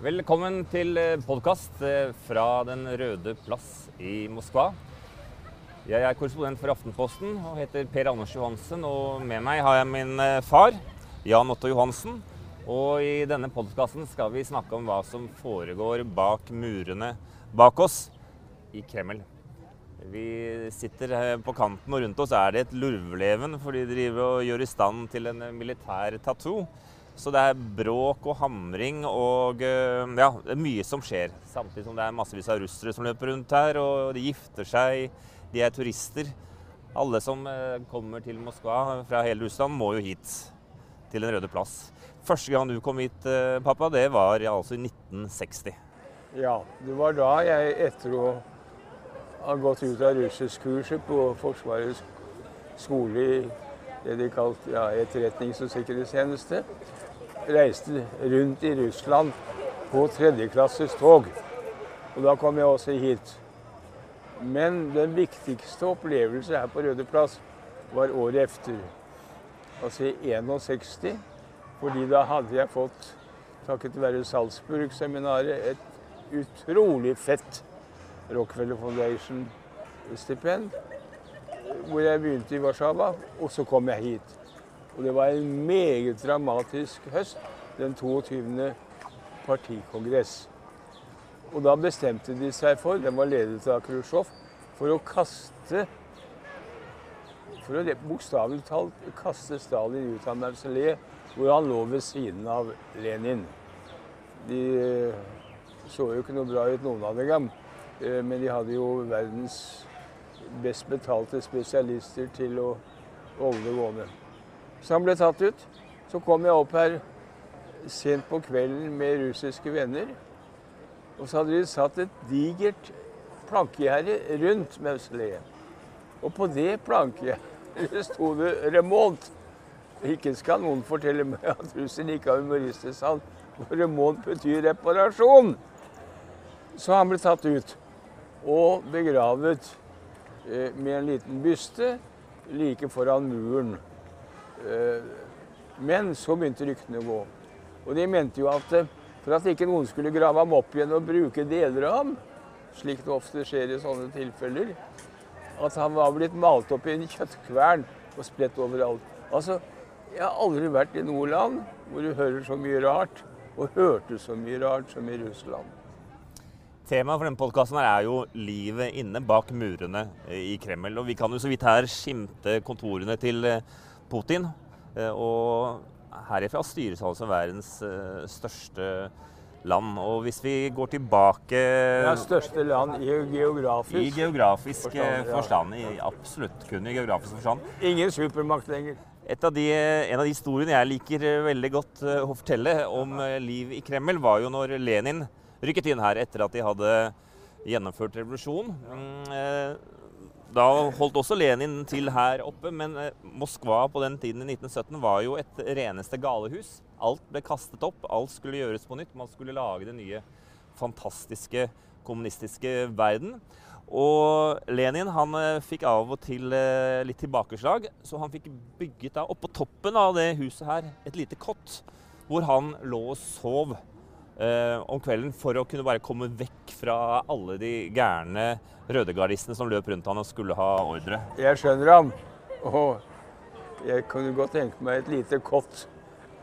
Velkommen til podkast fra Den røde plass i Moskva. Jeg er korrespondent for Aftenposten og heter Per Anders Johansen. Og med meg har jeg min eh, far, Jan Otto Johansen. Og i denne podkasten skal vi snakke om hva som foregår bak murene bak oss i Kreml. Vi sitter på kanten, og rundt oss er det et lurveleven, for de driver og gjør i stand til en militær tattoo. Så det er bråk og hamring og eh, ja, det er mye som skjer. Samtidig som det er massevis av russere som løper rundt her, og de gifter seg. De er turister. Alle som eh, kommer til Moskva fra hele Russland, må jo hit til Den røde plass. Første gang du kom hit, eh, pappa, det var altså i 1960. Ja, det var da jeg etter å ha gått ut av russisk kurset på Forsvarets skole i det de kalte ja, etterretnings- og sikkerhetstjeneste, reiste rundt i Russland på tredjeklasses tog. Og da kom jeg også hit. Men den viktigste opplevelse her på Røde Plass var året efter. Altså i 61. Fordi da hadde jeg fått, takket være Salzburg-seminaret, et utrolig fett Rockefeller Foundation-stipend. Hvor jeg begynte i Warszawa, og så kom jeg hit. Og det var en meget dramatisk høst, den 22. partikongress. Og da bestemte de seg for, den var ledet av Khrusjtsjov, for å kaste For å bokstavelig talt kaste Stalin ut av mausoleet, hvor han lå ved siden av Lenin. De eh, så jo ikke noe bra ut, noen av dem, eh, men de hadde jo verdens best betalte spesialister til å holde det gående. Så han ble tatt ut. Så kom jeg opp her sent på kvelden med russiske venner. Og så hadde de satt et digert plankegjerde rundt mausoleet. Og på det plankegjerdet sto det 'remont'. Ikke skal noen fortelle meg at russeren ikke har humoristisk Remont betyr reparasjon. Så han ble tatt ut og begravet med en liten byste like foran muren. Eh, men så begynte ryktene å gå. Og de mente jo at eh, for at ikke noen skulle grave ham opp igjen og bruke deler av ham, slik det ofte skjer i sånne tilfeller, at han var blitt malt opp i en kjøttkvern og spredt overalt. Altså, jeg har aldri vært i noe land hvor du hører så mye rart, og hørte så mye rart som i Russland. Temaet for denne podkasten er jo livet inne bak murene i Kreml. Og vi kan jo så vidt her skimte kontorene til eh, Putin. Eh, og herifra styres altså verdens eh, største land. Og hvis vi går tilbake Ja, Største land i geografisk I geografisk forstand. Ja. forstand i absolutt kun i geografisk forstand. Ingen supermakt lenger. Av de, en av de historiene jeg liker veldig godt å fortelle om liv i Kreml, var jo når Lenin rykket inn her etter at de hadde gjennomført revolusjon. Mm, da holdt også Lenin til her oppe, men eh, Moskva på den tiden i 1917 var jo et reneste galehus. Alt ble kastet opp, alt skulle gjøres på nytt. Man skulle lage den nye, fantastiske kommunistiske verden. Og Lenin han eh, fikk av og til eh, litt tilbakeslag, så han fikk bygget da oppå toppen av det huset her et lite kott, hvor han lå og sov eh, om kvelden for å kunne bare komme vekk fra alle de gærne rødegardistene som løp rundt han og skulle ha ordre. Jeg skjønner ham. Og jeg kunne godt tenke meg et lite kott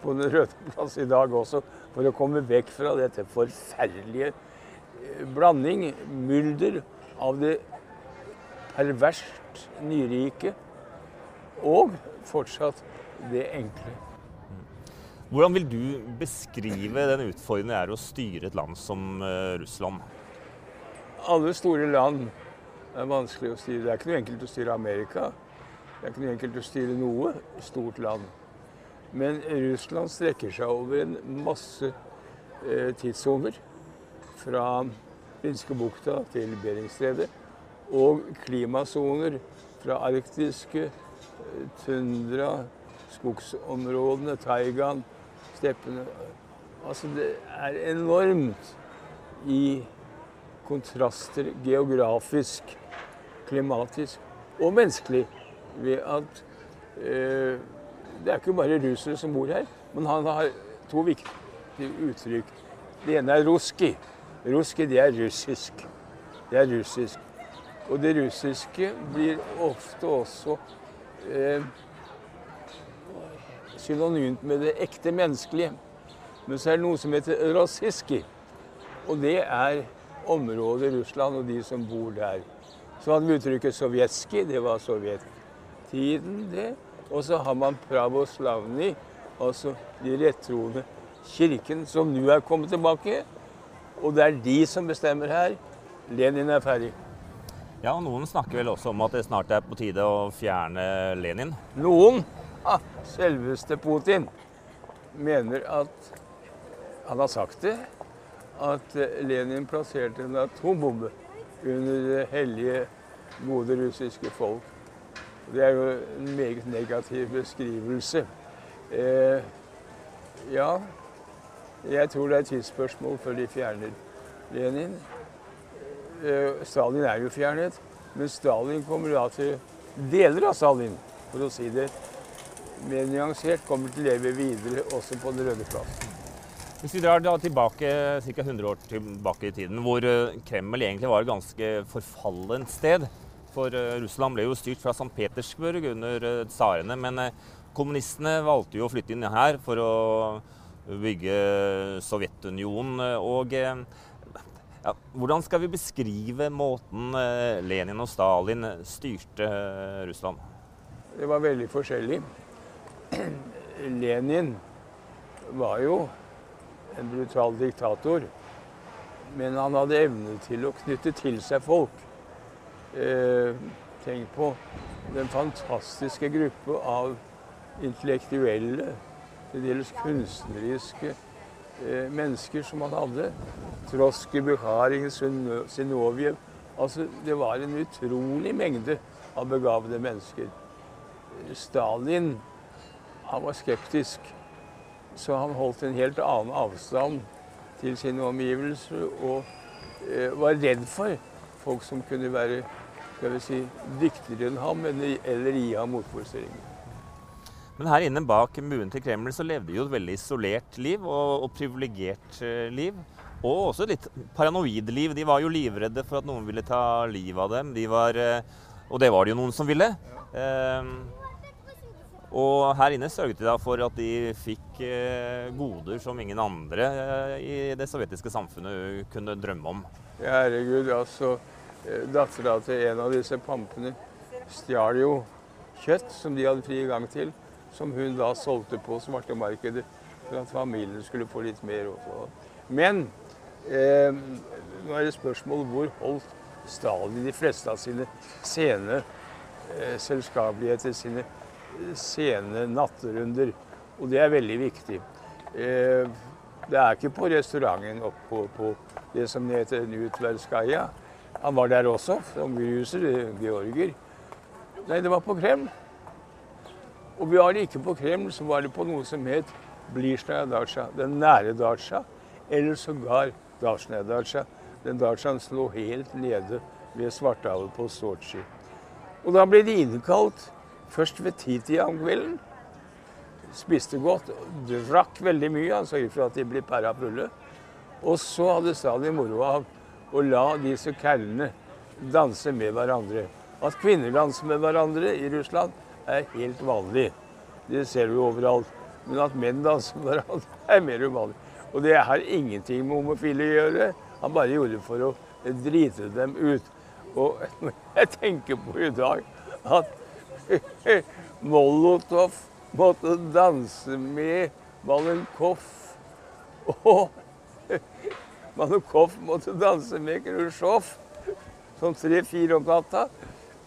på Den røde plass i dag også, for å komme vekk fra dette forferdelige eh, blanding, mylder, av det perverst nyrike og fortsatt det enkle. Hvordan vil du beskrive den utfordringen det er å styre et land som uh, Russland? Alle store land er vanskelig å styre. Det er ikke noe enkelt å styre Amerika. Det er ikke noe enkelt å styre noe stort land. Men Russland strekker seg over en masse eh, tidssoner. Fra Finskebukta til Beringstredet. Og klimasoner fra arktiske eh, tundra, skogsområdene, taigaen, steppene. Altså, det er enormt i kontraster geografisk, klimatisk og menneskelig ved at eh, det er ikke bare russere som bor her, men han har to viktige uttrykk. Det ene er ruski. Ruski, det er russisk. Det er russisk. Og det russiske blir ofte også eh, synonymt med det ekte menneskelige. Men så er det noe som heter rasiski. Og det er området Russland og de som bor der. Så hadde vi uttrykket sovjetski, det var sovjettiden, det. Og så har man pravoslavni, altså de rettroende kirken, som nå er kommet tilbake. Og det er de som bestemmer her. Lenin er ferdig. Ja, og Noen snakker vel også om at det snart er på tide å fjerne Lenin? Noen, selveste Putin, mener at Han har sagt det. At Lenin plasserte en atombombe under det hellige, gode russiske folk. Det er jo en meget negativ beskrivelse. Eh, ja, jeg tror det er et tidsspørsmål før de fjerner Lenin. Eh, Stalin er jo fjernet, men Stalin kommer da til Deler av Stalin, for å si det mer nyansert, kommer til å leve videre også på Den røde plassen. Hvis vi drar tilbake ca. 100 år tilbake i tiden, hvor eh, Kreml egentlig var et ganske forfallent sted. For eh, Russland ble jo styrt fra St. Petersburg under tsarene. Men kommunistene valgte jo å flytte inn her for å bygge Sovjetunionen. Og ja, hvordan skal vi beskrive måten eh, Lenin og Stalin styrte eh, Russland? Det var veldig forskjellig. Lenin var jo en brutal diktator. Men han hadde evne til å knytte til seg folk. Eh, tenk på den fantastiske gruppe av intellektuelle, til dels kunstneriske eh, mennesker som han hadde. Trosky, Bukharin, Sinoviev Altså, det var en utrolig mengde av begavede mennesker. Stalin han var skeptisk, så han holdt en helt annen avstand til sine omgivelser og eh, var redd for folk som kunne være skal vi si, dyktigere enn ham eller, gi ham motforestillinger. Men her inne bak muren til Kreml så levde jo et veldig isolert liv og, og privilegert eh, liv. Og også litt paranoid liv. De var jo livredde for at noen ville ta livet av dem. De var, eh, og det var det jo noen som ville. Eh, og her inne sørget de for at de fikk eh, goder som ingen andre eh, i det sovjetiske samfunnet kunne drømme om. Herregud, altså. Eh, Dattera til en av disse pampene stjal jo kjøtt som de hadde fri gang til som hun da solgte på svartemarkedet for at familien skulle få litt mer. Også. Men eh, nå er det spørsmål hvor holdt Stalin de fleste av sine sene eh, selskapeligheter, sine sene nattrunder. Og det er veldig viktig. Eh, det er ikke på restauranten oppe på, på, det som heter Nutverskaja. Han var der også, som gruser, georger. Nei, det var på Kreml. Og vi var det ikke på Kreml, så var det på noe som het Blizjnaja Dacha, den nære Dacha, eller sågar Dachnaja Dacha. Den Dachaen lå helt nede ved Svarthavet på Sotsji. Og da ble de innkalt først ved titida om kvelden. Spiste godt, drakk veldig mye. Han sørget for at de ble pæra fulle. Og så hadde Stalin moro av å la disse kærlene danse med hverandre. At kvinner danser med hverandre i Russland, er helt vanlig. Det ser du overalt. Men at menn danser med hverandre, er mer uvanlig. Og det har ingenting med homofile å gjøre. Han bare gjorde det for å drite dem ut. Og jeg tenker på i dag at Molotov måtte danse med Malenkov. Og Malenkov måtte danse med Khrusjtsjov sånn tre-fire om natta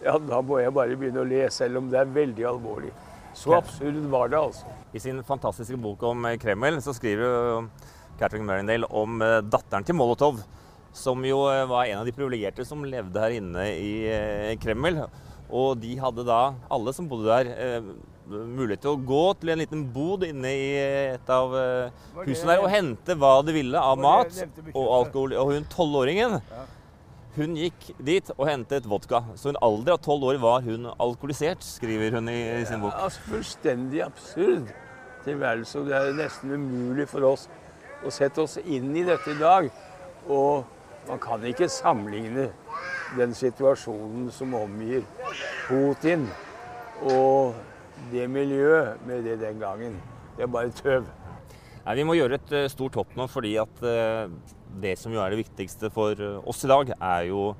ja, da må jeg bare begynne å le, selv om det er veldig alvorlig. Så absurd var det, altså. I sin fantastiske bok om eh, Kreml så skriver Catherine Marindale om eh, datteren til Molotov, som jo eh, var en av de privilegerte som levde her inne i Kreml. Og de hadde da, alle som bodde der, mulighet til å gå til en liten bod inne i et av husene der og hente hva de ville av mat og alkohol. Og hun tolvåringen hun gikk dit og hentet vodka. Så hun alder av tolv år var hun alkoholisert, skriver hun i, i sin bok. Ja, altså Fullstendig absurd tilværelse. Det er nesten umulig for oss å sette oss inn i dette i dag. Og man kan ikke sammenligne den situasjonen som omgir Putin og det miljøet med det den gangen. Det er bare tøv. Nei, vi må gjøre et uh, stort hopp nå, fordi at uh, det som jo er det viktigste for uh, oss i dag, er jo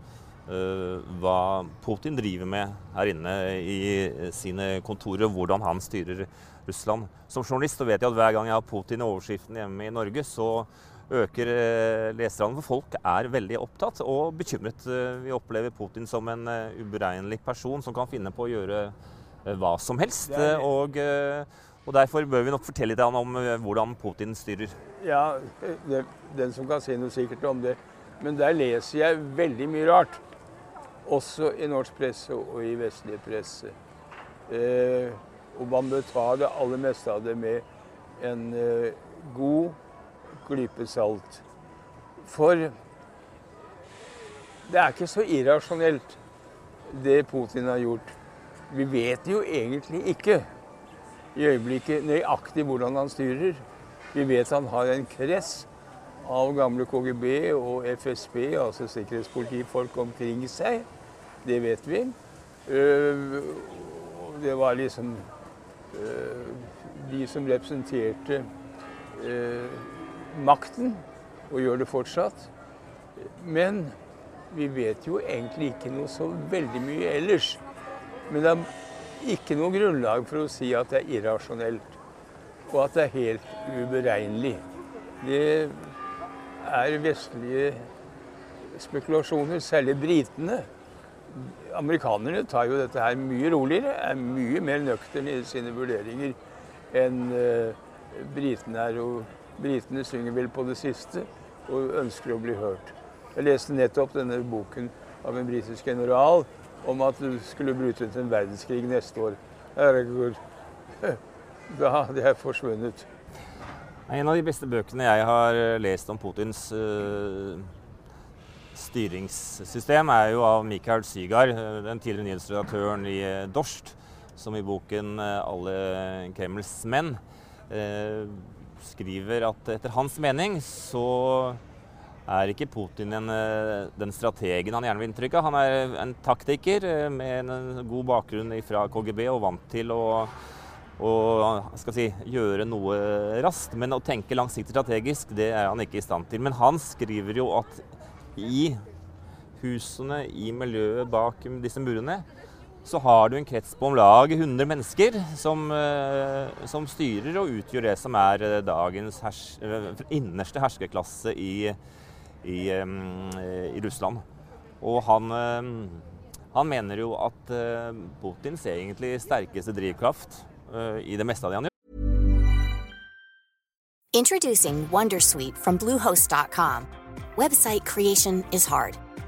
hva Putin driver med her inne i sine kontorer, hvordan han styrer Russland. Som journalist så vet jeg at hver gang jeg har Putin i overskriften hjemme i Norge, så øker leserne. For folk er veldig opptatt og bekymret. Vi opplever Putin som en uberegnelig person som kan finne på å gjøre hva som helst. og og Derfor bør vi nok fortelle litt om eh, hvordan Putin styrer. Ja, det, den som kan si noe sikkert om det. Men der leser jeg veldig mye rart. Også i norsk presse og i vestlig presse. Eh, og man bør ta det aller meste av det med en eh, god klype salt. For det er ikke så irrasjonelt, det Putin har gjort. Vi vet jo egentlig ikke i øyeblikket nøyaktig hvordan han styrer. Vi vet han har en kress av gamle KGB og FSB, altså sikkerhetspolitifolk, omkring seg. Det vet vi. Øh, det var liksom øh, de som representerte øh, makten, og gjør det fortsatt. Men vi vet jo egentlig ikke noe så veldig mye ellers. Men det er ikke noe grunnlag for å si at det er irrasjonelt, og at det er helt uberegnelig. Det er vestlige spekulasjoner, særlig britene. Amerikanerne tar jo dette her mye roligere, er mye mer nøkterne i sine vurderinger enn uh, britene er. Og britene synger vel på det siste og ønsker å bli hørt. Jeg leste nettopp denne boken av en britisk general om at det skulle bryte ut en verdenskrig neste år. Herregud. Da hadde jeg forsvunnet. En av de beste bøkene jeg har lest om Putins uh, styringssystem, er jo av Mikael Zygar, den tidligere nyhetsredaktøren i uh, Dorst, som i boken uh, 'Alle Kremls menn' skriver at etter hans mening så er ikke Putin en, eh, den strategen han gjerne vil inntrykk av. Han er en taktiker eh, med en god bakgrunn fra KGB og vant til å, å si, gjøre noe raskt. Men å tenke langsiktig strategisk, det er han ikke i stand til. Men han skriver jo at i husene, i miljøet bak disse murene, så har du en krets på om lag 100 mennesker som, eh, som styrer og utgjør det som er dagens hers, innerste herskerklasse i i, i Russland. Og han, han, mener jo at Putin Putins egentlig sterkeste drivkraft eh, i det meste av det han gjør. Introducing Wondersuite from Bluehost.com. Website creation is hard,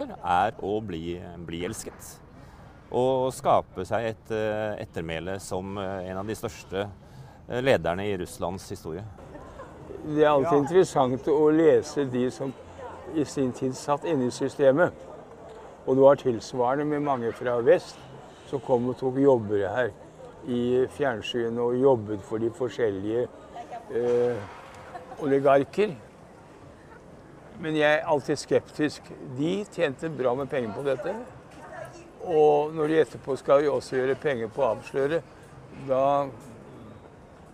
Er å bli, bli elsket. og skape seg et eh, ettermæle som eh, en av de største lederne i Russlands historie. Det er alltid interessant å lese de som i sin tid satt inne i systemet. Og det var tilsvarende med mange fra vest som kom og tok jobber her i fjernsynet og jobbet for de forskjellige eh, oligarker. Men jeg er alltid skeptisk. De tjente bra med penger på dette. Og når de etterpå skal også gjøre penger på å avsløre, da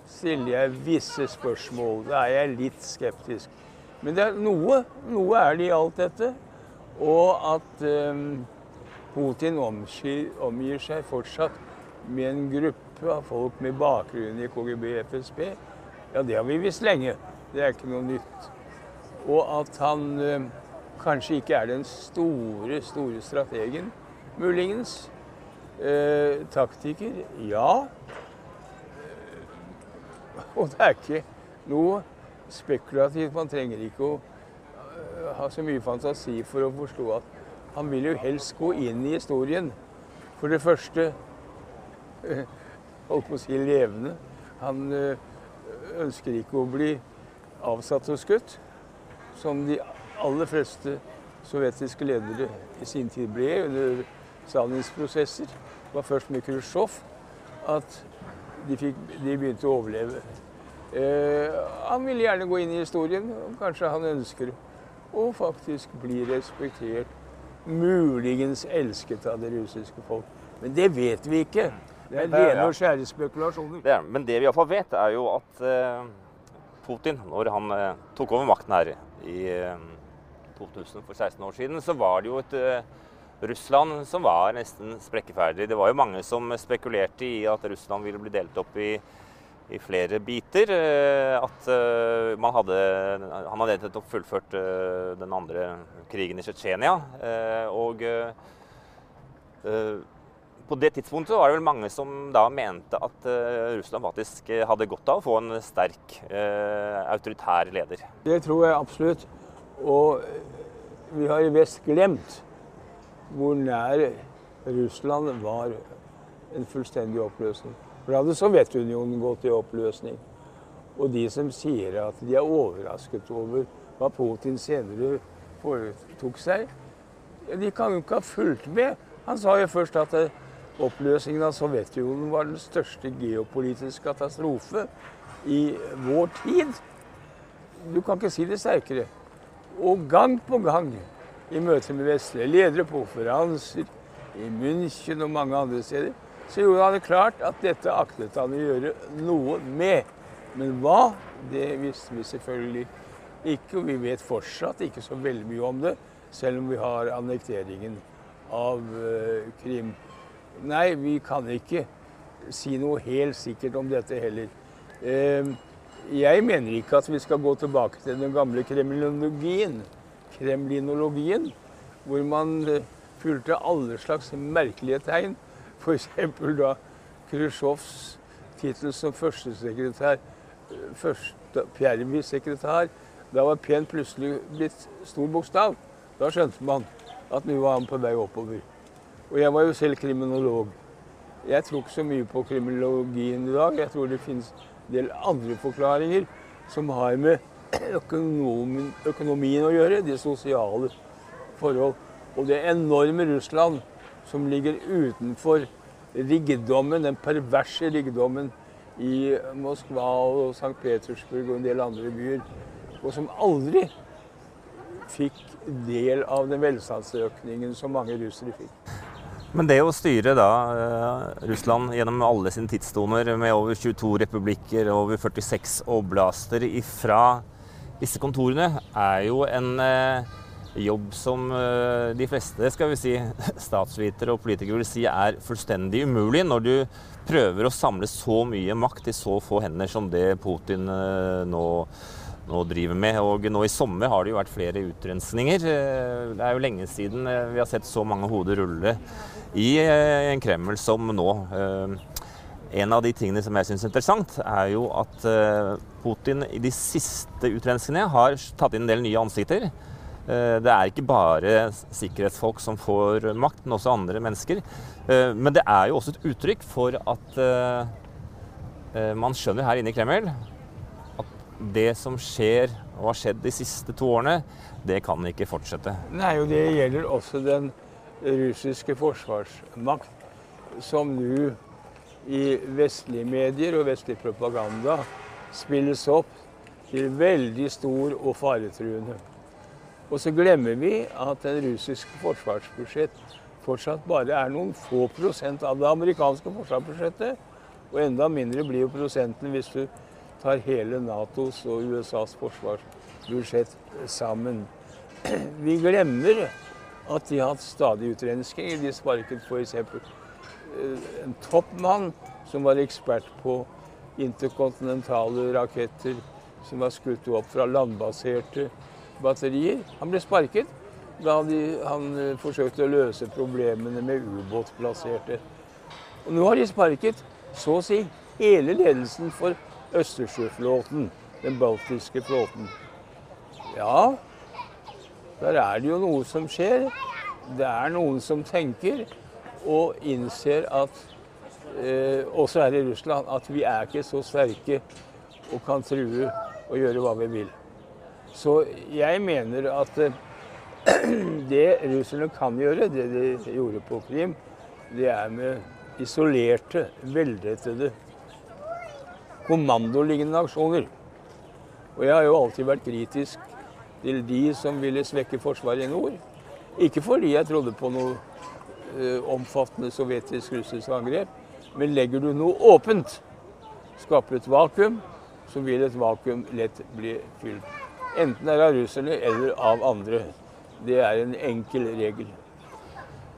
stiller jeg visse spørsmål. Da er jeg litt skeptisk. Men det er noe, noe er det i alt dette. Og at um, Putin omgir, omgir, seg fortsatt med en gruppe av folk med bakgrunn i KGB FSB, ja, det har vi visst lenge. Det er ikke noe nytt. Og at han um, kanskje ikke er den store, store strategen, muligens. Eh, taktiker, ja. Og det er ikke noe spekulativt. Man trenger ikke å uh, ha så mye fantasi for å forstå at han vil jo helst gå inn i historien. For det første uh, holdt på å si levende. Han ønsker ikke å bli avsatt og skutt, som de aller fleste sovjetiske ledere i sin tid ble under Stalins prosesser. Var først med Khrusjtsjov at de, fikk, de begynte å overleve. Eh, han ville gjerne gå inn i historien. og Kanskje han ønsker å faktisk bli respektert. Muligens elsket av det russiske folk. Men det vet vi ikke. Det er rene og skjære spekulasjoner. Det er, men det vi iallfall vet, er jo at eh, Putin, når han eh, tok over makten her i 2000 for 16 år siden, så var det jo et Russland som var nesten sprekkeferdig. Det var jo mange som spekulerte i at Russland ville bli delt opp i, i flere biter. Eh, at uh, man hadde, han hadde nettopp fullført den andre krigen i Tsjetsjenia. Og på det tidspunktet var det vel mange som da mente at Russland faktisk hadde godt av å få en sterk autoritær leder. Det tror jeg absolutt. Og vi har i vest glemt hvor nær Russland var en fullstendig oppløsning. For da hadde Sovjetunionen gått i oppløsning. Og de som sier at de er overrasket over hva Putin senere foretok seg, de kan jo ikke ha fulgt med. Han sa jo først at eh, oppløsningen av Sovjetunionen var den største geopolitiske katastrofe i vår tid. Du kan ikke si det sterkere. Og gang på gang i møter med vestlige ledere på konferanser i München og mange andre steder, så gjorde han det klart at dette aktet han å gjøre noe med. Men hva, det visste vi selvfølgelig ikke, og vi vet fortsatt ikke så veldig mye om det, selv om vi har annekteringen av uh, Krim. Nei, vi kan ikke si noe helt sikkert om dette heller. Uh, jeg mener ikke at vi skal gå tilbake til den gamle kremlinologien, kremlinologien, hvor man eh, fulgte alle slags merkelige tegn. F.eks. da Khrusjtsjovs tittel som førstesekretær, eh, første Pjervi-sekretær. Da var P plutselig blitt stor bokstav. Da skjønte man at nå var han på vei oppover. Og jeg var jo selv kriminolog. Jeg tror ikke så mye på kriminologien i dag. Jeg tror det finnes en del andre forklaringer som har med økonomien, økonomien å gjøre, de sosiale forhold. Og det enorme Russland som ligger utenfor rigdommen, den perverse rigdommen i Moskva og St. Petersburg og en del andre byer, og som aldri fikk del av den velstandsøkningen som mange russere fikk. Men det å styre da eh, Russland gjennom alle sine tidsstoner med over 22 republikker og over 46 oblaster ifra disse kontorene er jo en eh, jobb som eh, de fleste skal vi si, statsvitere og politikere vil si er fullstendig umulig når du prøver å samle så mye makt i så få hender som det Putin nå, nå driver med. Og nå i sommer har det jo vært flere utrensninger. Det er jo lenge siden vi har sett så mange hoder rulle i en Kreml som nå. En av de tingene som jeg syns er interessant, er jo at eh, Putin i de siste utrenskene har tatt inn en del nye ansikter. Eh, det er ikke bare sikkerhetsfolk som får makt, men også andre mennesker. Eh, men det er jo også et uttrykk for at eh, man skjønner her inne i Kreml at det som skjer og har skjedd de siste to årene, det kan ikke fortsette. Nei, og det gjelder også den russiske forsvarsmakt, som nå i vestlige medier og vestlig propaganda spilles opp til veldig stor og faretruende. Og så glemmer vi at den russiske forsvarsbudsjett fortsatt bare er noen få prosent av det amerikanske forsvarsbudsjettet. Og enda mindre blir jo prosenten hvis du tar hele Natos og USAs forsvarsbudsjett sammen. Vi glemmer at de har hatt stadig utrenskinger. De sparket f.eks. en toppmann som var ekspert på interkontinentale raketter som var skutt opp fra landbaserte batterier. Han ble sparket da de, han eh, forsøkte å løse problemene med ubåtplasserte. Og nå har de sparket så å si hele ledelsen for Østersjøflåten, den baltiske flåten. Ja, der er det jo noe som skjer. Det er noen som tenker og innser at eh, også her i Russland at vi er ikke så sterke og kan true og gjøre hva vi vil. Så jeg mener at eh, det russerne kan gjøre, det de gjorde på Krim, det er med isolerte, velrettede, kommandolignende aksjoner. Og jeg har jo alltid vært kritisk til de som ville svekke Forsvaret i nord. Ikke fordi jeg trodde på noe uh, omfattende sovjetisk-russisk angrep, men legger du noe åpent, skaper et vakuum, så vil et vakuum lett bli fylt. Enten det er av russerne eller av andre. Det er en enkel regel.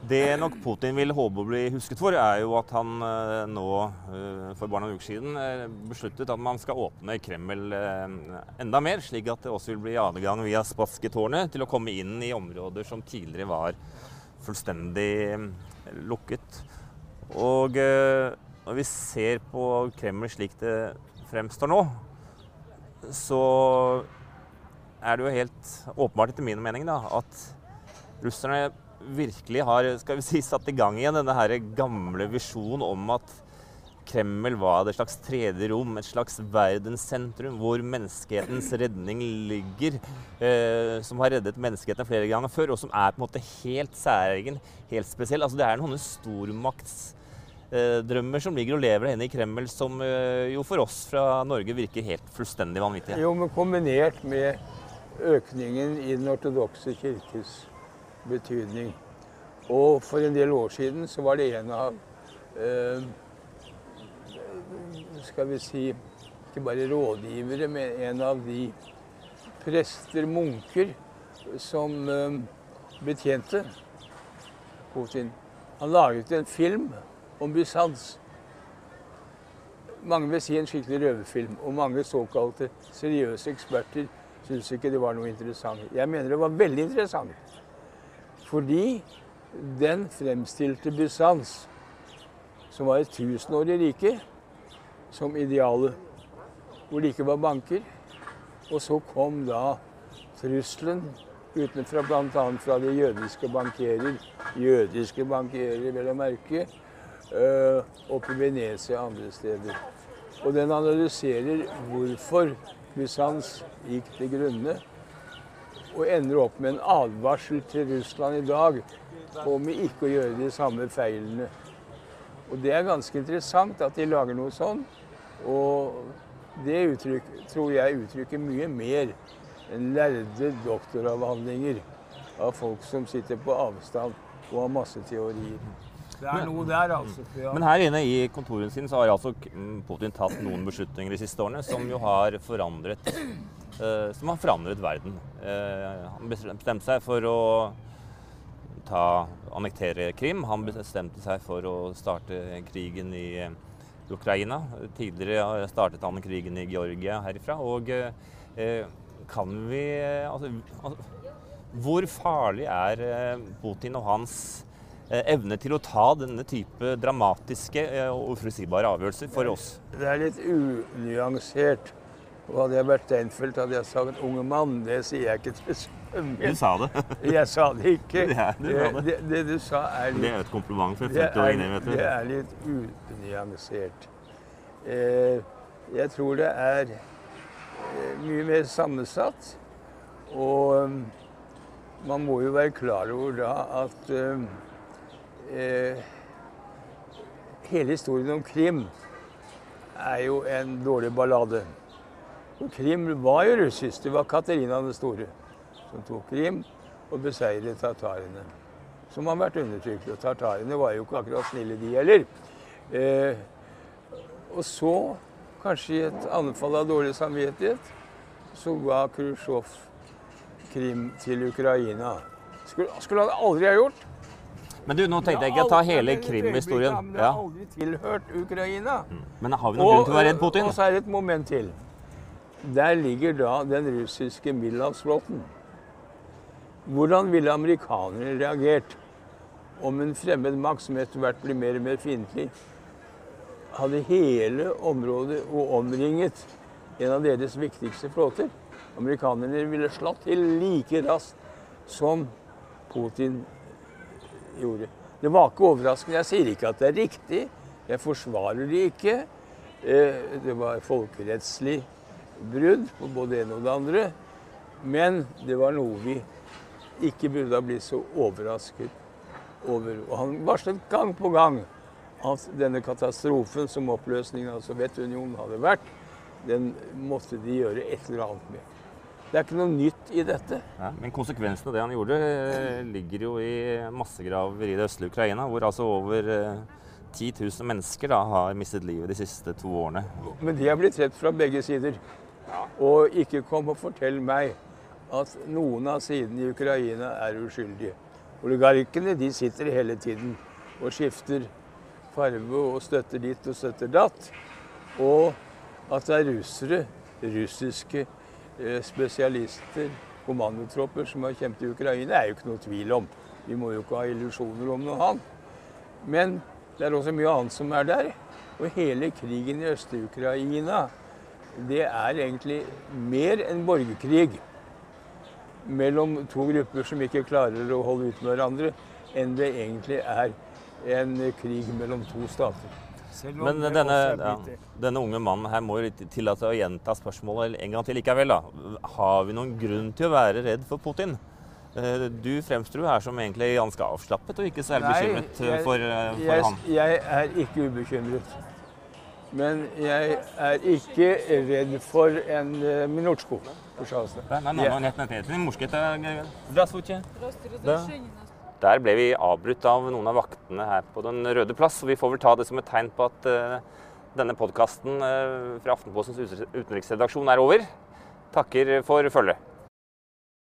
Det nok Putin vil håpe å bli husket for, er jo at han eh, nå eh, for bare noen uker siden eh, besluttet at man skal åpne Kreml enda mer, slik at det også vil bli adgang via Spasketårnet til å komme inn i områder som tidligere var fullstendig lukket. Og når vi ser på Kreml slik det fremstår nå, så er det jo helt åpenbart etter min mening da, at russerne virkelig har skal vi si, satt i gang igjen denne her gamle visjonen om at Kreml var et slags tredje rom, et slags verdenssentrum hvor menneskehetens redning ligger. Eh, som har reddet menneskeheten flere ganger før, og som er på en måte helt særegen, helt spesiell. Altså, det er noen stormaktsdrømmer eh, som ligger og lever inne i Kreml, som eh, jo for oss fra Norge virker helt fullstendig vanvittige. Jo, men kombinert med økningen i den ortodokse kirkes betydning. Og for en del år siden så var det en av eh, Skal vi si ikke bare rådgivere, men en av de prester, munker, som eh, betjente Putin. Han laget en film om Bysants. Mange vil si en skikkelig røverfilm, og mange såkalte seriøse eksperter syns ikke det var noe interessant. Jeg mener det var veldig interessant. Fordi den fremstilte Bysants, som var et tusenårig rike, som idealet. Hvor det ikke var banker. Og så kom da trusselen utenfra, bl.a. fra de jødiske bankerer. Jødiske bankerer, vel å merke. Øh, oppe i Venezia og andre steder. Og den analyserer hvorfor Bysants gikk til grunne og ender opp med en advarsel til Russland i dag om ikke å gjøre de samme feilene. Og Det er ganske interessant at de lager noe sånn. Og det uttrykk, tror jeg uttrykker mye mer enn lærde doktoravhandlinger av folk som sitter på avstand og har masse teorier. Det er noe der, altså. Ja. Men her inne i kontoret sin så har altså Putin tatt noen beslutninger de siste årene som jo har forandret som har forandret verden. Eh, han bestemte seg for å ta, annektere Krim. Han bestemte seg for å starte krigen i eh, Ukraina. Tidligere startet han krigen i Georgia herifra. Og kan vi altså, Hvor farlig er Putin og hans evne til å ta denne type dramatiske og uforutsigbare avgjørelser for oss? Det er litt unyansert. Og hadde jeg vært Steinfeld, hadde jeg sagt 'unge mann'. Det sier jeg ikke til svømming. Du sa det. jeg sa det ikke. Ja, du sa det. Det, det, du sa er litt Det er et kompliment for 50-åringen, vet du. Det er litt unyansert. Eh, jeg tror det er eh, mye mer sammensatt. Og um, man må jo være klar over da at eh, hele historien om Krim er jo en dårlig ballade. Krim var jo russisk. Det var Katarina den store som tok Krim og beseiret tatarene. Som har vært undertrykt. Og tatarene var jo ikke akkurat snille, de heller. Eh, og så, kanskje i et anfall av dårlig samvittighet, så ga Khrusjtsjov Krim til Ukraina. Skulle, skulle han aldri ha gjort. Men du, nå tenkte jeg ikke å ta hele Krim-historien. Men det har aldri tilhørt Ukraina. Men har vi noen grunn til å være redd Putin? Og så er det et moment til. Der ligger da den russiske middelhavsflåten. Hvordan ville amerikanerne reagert om en fremmed makt som etter hvert blir mer og mer fiendtlig, hadde hele området og omringet en av deres viktigste flåter? Amerikanerne ville slått til like raskt som Putin gjorde. Det var ikke overraskende. Jeg sier ikke at det er riktig. Jeg forsvarer det ikke. Eh, Det var folkerettslig brudd på både det ene og det andre. Men det var noe vi ikke burde ha blitt så overrasket over. Og han varslet gang på gang at denne katastrofen som oppløsningen av Sovjetunionen hadde vært, den måtte de gjøre et eller annet med. Det er ikke noe nytt i dette. Ja, men konsekvensen av det han gjorde, eh, ligger jo i massegraver i det østlige Ukraina, hvor altså over eh, 10 000 mennesker da, har mistet livet de siste to årene. Men de er blitt sett fra begge sider. Og ikke kom og fortell meg at noen av sidene i Ukraina er uskyldige. Oligarkene de sitter hele tiden og skifter farve og støtter ditt og støtter datt. Og at det er russere, russiske eh, spesialister, kommandotropper som har kjempet i Ukraina, er jo ikke noe tvil om. Vi må jo ikke ha illusjoner om noe annet. Men det er også mye annet som er der. Og hele krigen i Øst-Ukraina, det er egentlig mer en borgerkrig mellom to grupper som ikke klarer å holde ut med hverandre, enn det egentlig er en krig mellom to stater. Men denne, ja, denne unge mannen her må jo tillate å gjenta spørsmålet en gang til likevel. da. Har vi noen grunn til å være redd for Putin? Eh, Du fremstår jo her som egentlig ganske avslappet og ikke særlig bekymret for, eh, for jeg, han. jeg er ikke ubekymret. Men jeg er ikke redd for en uh, minutsko. Пожалуйста. Да, на, на, Я- на, нет, нет, нет, мушкета. Здравствуйте. Да. Der ble vi avbrutt av noen av vaktene her på Den røde plass. og Vi får vel ta det som et tegn på at eh, denne podkasten fra Aftenpostens utenriksredaksjon er over. Takker for følget.